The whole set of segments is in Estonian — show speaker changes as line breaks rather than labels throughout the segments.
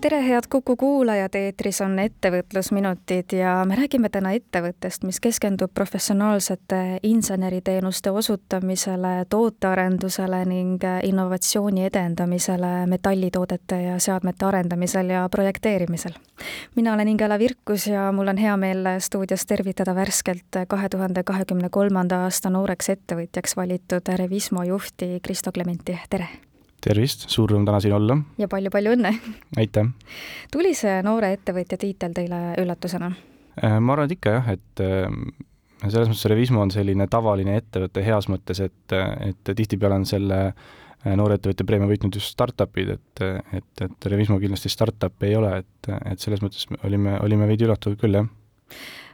tere, head Kuku kuulajad, eetris on Ettevõtlusminutid ja me räägime täna ettevõttest, mis keskendub professionaalsete inseneriteenuste osutamisele, tootearendusele ning innovatsiooni edendamisele metallitoodete ja seadmete arendamisel ja projekteerimisel. mina olen Ingela Virkus ja mul on hea meel stuudios tervitada värskelt kahe tuhande kahekümne kolmanda aasta nooreks ettevõtjaks valitud Revismo juhti Kristo Klementi, tere!
Tervist, suur rõõm täna siin olla.
ja palju-palju õnne!
aitäh!
tuli see noore ettevõtja tiitel teile üllatusena?
Äh, ma arvan, et ikka jah, et äh, selles mõttes Revismo on selline tavaline ettevõte heas mõttes, et, et tihtipeale on selle äh, noore ettevõtja preemia võitnud just startup'id, et, et, et Revismo kindlasti startup ei ole, et, et selles mõttes olime, olime veidi üllatunud küll, jah.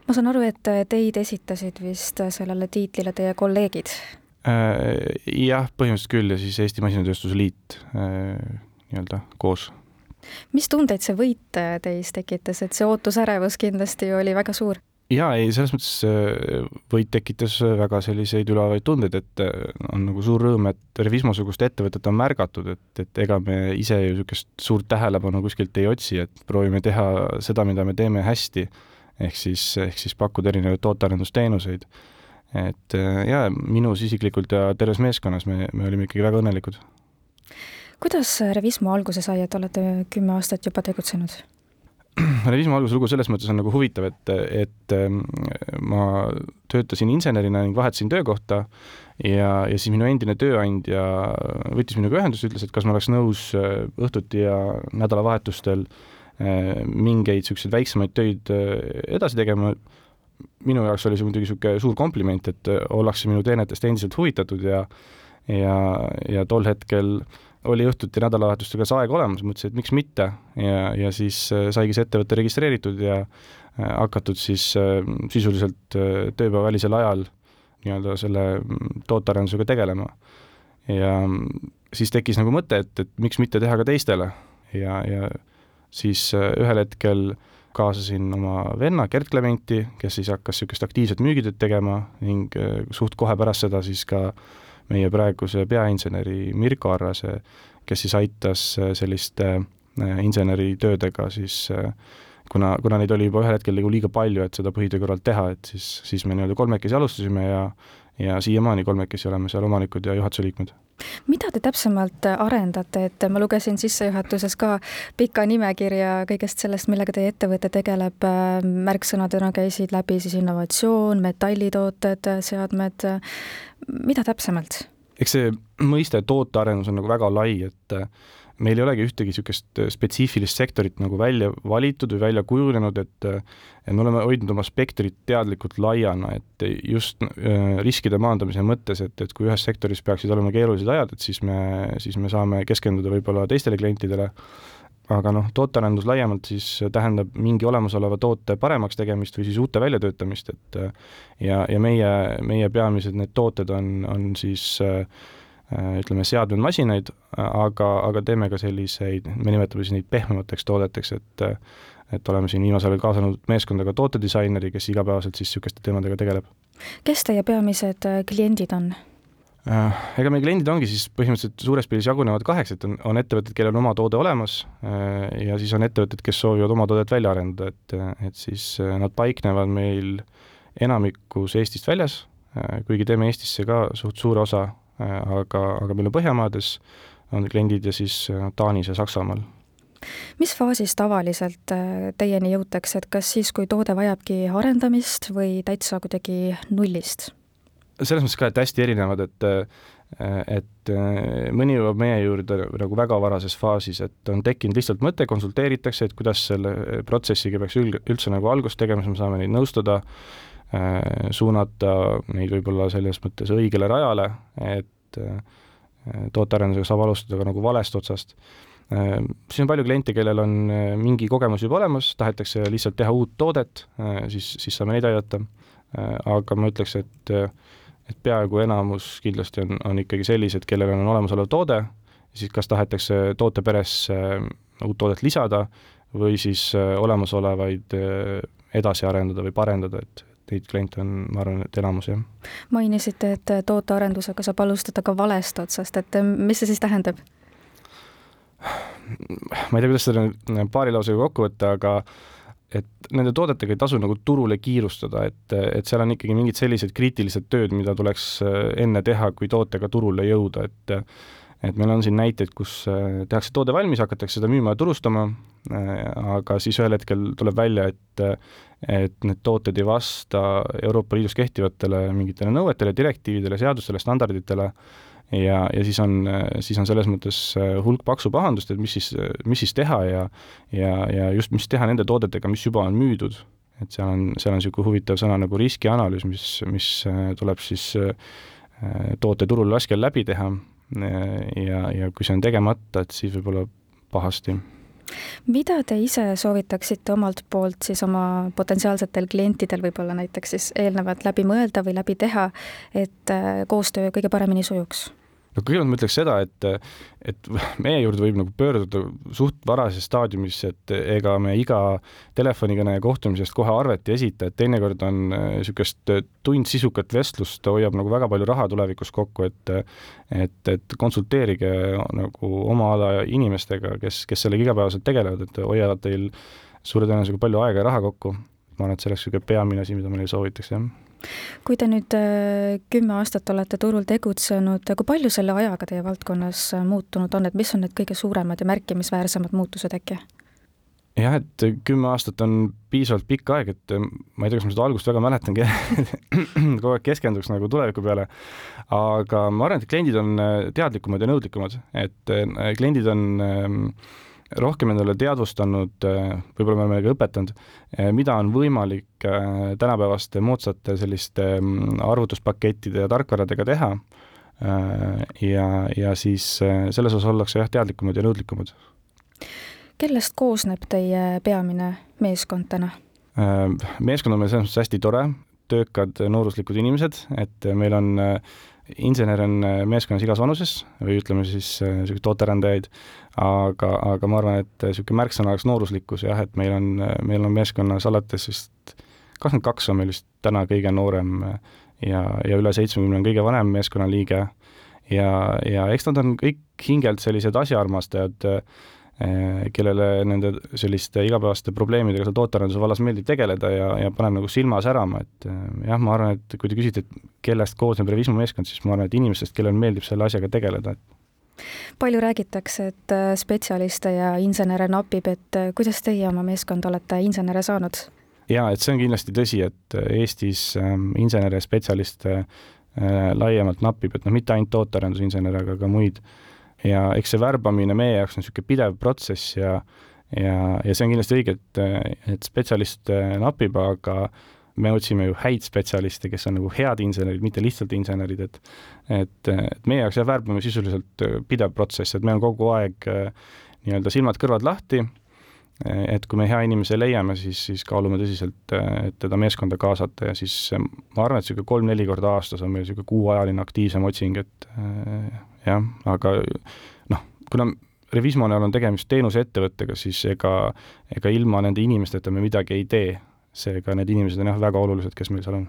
ma saan aru, et teid esitasid vist sellele tiitlile teie kolleegid
Äh, jah, põhimõtteliselt küll ja siis Eesti Masinatööstuse Liit äh, nii-öelda koos.
mis tundeid see võit äh, teis tekitas, et see ootusärevus kindlasti oli väga suur?
jaa, ei, selles mõttes võit tekitas väga selliseid ülevaid tundeid, et on nagu suur rõõm, et Revismo-sugust ettevõtet on märgatud, et, et ega me ise ju niisugust suurt tähelepanu kuskilt ei otsi, et proovime teha seda, mida me teeme hästi, ehk siis, ehk siis pakkuda erinevaid tootearendusteenuseid et äh, jaa, minus isiklikult ja terves meeskonnas me, me olime ikkagi väga õnnelikud.
kuidas Revismo alguse sai, et olete kümme aastat juba tegutsenud?
Revismo alguse lugu selles mõttes on nagu huvitav, et, et ähm, ma töötasin insenerina ning vahetasin töökohta ja, ja siis minu endine tööandja võttis minuga ühendust, ütles, et kas ma oleks nõus äh, õhtuti ja nädalavahetustel äh, mingeid niisuguseid väiksemaid töid edasi tegema minu jaoks oli see muidugi niisugune suur kompliment, et äh, ollakse minu teenetest endiselt huvitatud ja ja, ja tol hetkel oli õhtuti nädalavahetustel ka see aeg olemas, mõtlesin, et miks mitte ja, ja siis äh, saigi see ettevõte registreeritud ja äh, hakatud siis sisuliselt tööpäevavälisel ajal nii-öelda selle mm, tootearendusega tegelema. ja mm, siis tekkis nagu mõte, et, et miks mitte teha ka teistele ja, ja siis ühel hetkel äh, kaasasin oma venna Gerd Clementi, kes siis hakkas niisugust aktiivset müügitööd tegema ning äh, suht kohe pärast seda siis ka meie praeguse peainseneri Mirko Arrase, kes siis aitas äh, selliste äh, inseneritöödega siis kuna, kuna neid oli juba ühel hetkel nagu liiga palju, et seda põhitöö kõrvalt teha, et siis, siis me nii-öelda kolmekesi alustasime ja ja siiamaani kolmekesi oleme seal omanikud ja juhatuse liikmed.
mida te täpsemalt arendate, et ma lugesin sissejuhatuses ka pika nimekirja kõigest sellest, millega teie ettevõte tegeleb, märksõnadena käisid läbi siis innovatsioon, metallitooted, seadmed, mida täpsemalt?
eks see mõiste tootearendus on nagu väga lai, et meil ei olegi ühtegi niisugust äh, spetsiifilist sektorit nagu välja valitud või välja kujunenud, et et me oleme hoidnud oma spektrit teadlikult laiana, et just äh, riskide maandamise mõttes, et, et kui ühes sektoris peaksid olema keerulised ajad, et siis me, siis me saame keskenduda võib-olla teistele klientidele, aga noh, tootearendus laiemalt siis tähendab mingi olemasoleva toote paremaks tegemist või siis uute väljatöötamist, et ja, ja meie, meie peamised need tooted on, on siis äh, Äh, ütleme, seadmed masinaid, aga, aga teeme ka selliseid, me nimetame siis neid pehmemateks toodeteks, et et oleme siin viimasel ajal kaasanud meeskonda ka tootedisaineri, kes igapäevaselt siis niisuguste teemadega tegeleb.
kes teie peamised äh, kliendid on?
Äh, ega meie kliendid ongi siis põhimõtteliselt suures pildis jagunevad kaheks, et on, on ettevõtted, kellel on oma toode olemas ja siis on ettevõtted, kes soovivad oma toodet välja arendada, et, et siis nad paiknevad meil enamikus Eestist väljas, kuigi teeme Eestisse ka suht suure osa Äh, aga, aga meil on Põhjamaades on kliendid ja siis äh, Taanis ja Saksamaal.
mis faasis tavaliselt äh, teieni jõutakse, et kas siis, kui toode vajabki arendamist või täitsa kuidagi nullist?
selles mõttes ka, et hästi erinevad, et et mõni jõuab meie juurde nagu väga varases faasis, et on tekkinud lihtsalt mõte, konsulteeritakse, et kuidas selle protsessiga peaks üldse nagu algust tegema, siis me saame neid nõustada Äh, suunata neid võib-olla selles mõttes õigele rajale, et äh, tootearendusega saab alustada ka nagu valest otsast. Äh, siis on palju kliente, kellel on mingi kogemus juba olemas, tahetakse lihtsalt teha uut toodet, siis, siis saame neid aidata. aga ma ütleks, et et peaaegu enamus kindlasti on, on ikkagi sellised, kellel on olemasolev toode, siis kas tahetakse tooteperesse uut toodet lisada või siis olemasolevaid edasi arendada või parendada, et neid kliente on, ma arvan, et enamus, jah.
mainisite, et tootearendusega saab alustada ka valest otsast, et mis see siis tähendab?
ma ei tea, kuidas seda paari lausega kokku võtta, aga et nende toodetega ei tasu nagu turule kiirustada, et, et seal on ikkagi mingid sellised kriitilised tööd, mida tuleks enne teha, kui tootega turule jõuda, et et meil on siin näiteid, kus tehakse toode valmis, hakatakse seda müüma ja turustama, aga siis ühel hetkel tuleb välja, et et need tooted ei vasta Euroopa Liidus kehtivatele mingitele nõuetele, direktiividele, seadustele, standarditele, ja, ja siis on, siis on selles mõttes äh, hulk paksu pahandust, et mis siis, mis siis teha ja ja, ja just, mis teha nende toodetega, mis juba on müüdud. et seal on, seal on niisugune huvitav sõna nagu riskianalüüs, mis, mis äh, tuleb siis äh, toote turule laskjal läbi teha ja, ja kui see on tegemata, et siis võib olla pahasti
mida te ise soovitaksite omalt poolt siis oma potentsiaalsetel klientidel võib-olla näiteks siis eelnevalt läbi mõelda või läbi teha, et koostöö kõige paremini sujuks?
No kõigepealt ma ütleks seda, et, et meie juurde võib nagu pöörduda suht varases staadiumis, et ega me iga telefonikõne kohtumisest kohe arvet ei esita, et teinekord on niisugust äh, tund sisukat vestlust hoiab nagu väga palju raha tulevikus kokku, et et, et konsulteerige nagu oma ala inimestega, kes, kes sellega igapäevaselt tegelevad, et hoiavad teil suure tõenäosusega palju aega ja raha kokku. ma arvan, et see oleks niisugune peamine asi, mida ma neile soovitaks, jah
kui te nüüd äh, kümme aastat olete turul tegutsenud, kui palju selle ajaga teie valdkonnas äh, muutunud on, et mis on need kõige suuremad ja märkimisväärsemad muutused äkki?
jah, et kümme aastat on piisavalt pikk aeg, et äh, ma ei tea, kas ma seda algust väga mäletangi kogu aeg keskenduks nagu tuleviku peale, aga ma arvan, et kliendid on teadlikumad ja nõudlikumad, et kliendid on äh, rohkem endale teadvustanud, äh, võib-olla me oleme ka õpetanud, äh, mida on võimalik äh, tänapäevaste moodsate selliste mm, arvutuspakettide ja tarkvaradega teha. ja, ja siis selles osas ollakse jah, teadlikumad ja nõudlikumad.
kellest koosneb teie peamine meeskond täna?
meeskond on meil selles mõttes hästi tore, töökad nooruslikud inimesed, et meil on insenere on meeskonnas igas vanuses või ütleme siis niisuguseid tootearendajaid, aga, aga ma arvan, et niisugune märksõna oleks nooruslikkus jah, et meil on, meil on meeskonnas alates vist kakskümmend kaks on meil vist täna kõige noorem ja, ja üle seitsmekümne on kõige vanem meeskonnaliige. Ja, ja eks nad on kõik hingelt sellised asjaarmastajad, kellele nende selliste igapäevaste probleemidega seal tootearenduse vallas meeldib tegeleda ja, ja paneb nagu silma särama, et jah, ma arvan, et kui te küsite, et kellest koosneb Revismo meeskond, siis ma arvan, et inimestest, kellel meeldib selle asjaga tegeleda,
palju räägitakse, et äh, spetsialiste ja insenere napib, et äh, kuidas teie oma meeskonda olete insenere saanud?
jaa, et see on kindlasti tõsi, et äh, Eestis ähm, insenere spetsialiste äh, laiemalt napib, et noh, mitte ainult tootearendusinsenere, aga ka muid. Ja eks see värbamine meie jaoks on niisugune pidev protsess ja ja, ja see on kindlasti õige, et, et spetsialiste napib, aga me otsime ju häid spetsialiste, kes on nagu head insenerid, mitte lihtsalt insenerid, et et, et meie jaoks jah, värbamine sisuliselt äh, pidev protsess, et meil on kogu aeg äh, nii-öelda silmad-kõrvad lahti, et kui me hea inimese leiame, siis, siis kaalume tõsiselt, äh, et teda meeskonda kaasata ja siis ma arvan, et niisugune kolm-neli korda aastas on meil niisugune kuuajaline aktiivsem otsing, et jah, aga noh, kuna Revismo näol on tegemist teenuseettevõttega, siis ega, ega ilma nende inimesteta me midagi ei tee seega need inimesed on jah, väga olulised, kes meil seal on.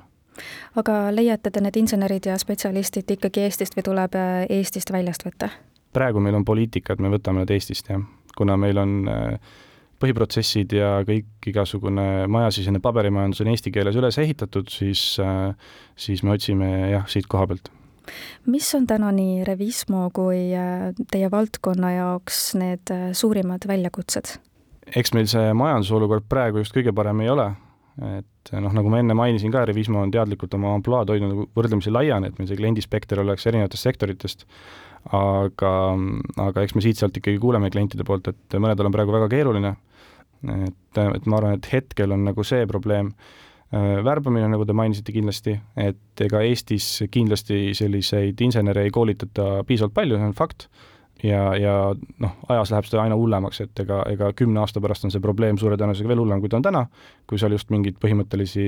aga leiate te need insenerid ja spetsialistid ikkagi Eestist või tuleb äh, Eestist väljast võtta?
praegu meil on poliitika, et me võtame nad Eestist, jah. kuna meil on äh, põhiprotsessid ja kõik igasugune majasisene paberimajandus on eesti keeles üles ehitatud, siis, äh, siis me otsime jah, siit koha pealt
mis on täna nii Revismo kui teie valdkonna jaoks need suurimad väljakutsed?
eks meil see majandusolukord praegu just kõige parem ei ole, et noh, nagu ma enne mainisin ka, Revismo on teadlikult oma ampluaad hoidnud nagu võrdlemisi laiana, et meil see kliendispekter oleks erinevatest sektoritest, aga, aga eks me siit-sealt ikkagi kuuleme klientide poolt, et mõnedel on praegu väga keeruline, et, et ma arvan, et hetkel on nagu see probleem, värbamine, nagu te mainisite kindlasti, et ega Eestis kindlasti selliseid insenere ei koolitata piisavalt palju, see on fakt ja, ja noh, ajas läheb seda aina hullemaks, et ega, ega kümne aasta pärast on see probleem suure tõenäosusega veel hullem, kui ta on täna, kui seal just mingeid põhimõttelisi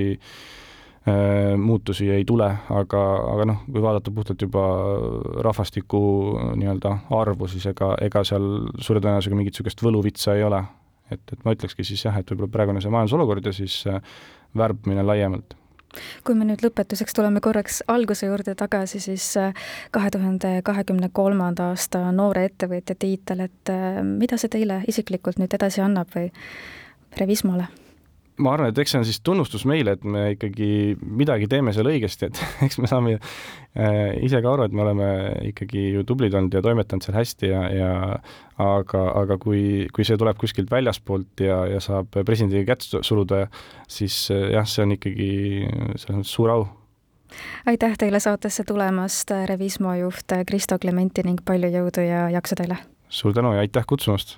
muutusi ei tule, aga, aga noh, kui vaadata puhtalt juba rahvastiku nii-öelda arvu, siis ega, ega seal suure tõenäosusega mingit niisugust võluvitsa ei ole. Et, et ma ütlekski siis jah, et võib-olla praegune see majandusolukord ja siis värbmine laiemalt
kui me nüüd lõpetuseks tuleme korraks alguse juurde tagasi, siis äh, kahe tuhande kahekümne kolmanda aasta noore ettevõtja tiitel, et äh, mida see teile isiklikult nüüd edasi annab või Revismole?
Ma arvan, et eks see on siis tunnustus meile, et me ikkagi midagi teeme seal õigesti, et eks me saame äh, ise ka aru, et me oleme ikkagi ju tublid olnud ja toimetanud seal hästi ja, ja aga, aga kui, kui see tuleb kuskilt väljaspoolt ja, ja saab presidendiga kätt suruda, siis äh, jah, see on ikkagi selles mõttes suur au
aitäh teile saatesse tulemast, Revismo juht Kristo Klementi ning palju jõudu ja jaksu teile!
suur tänu ja aitäh kutsumast!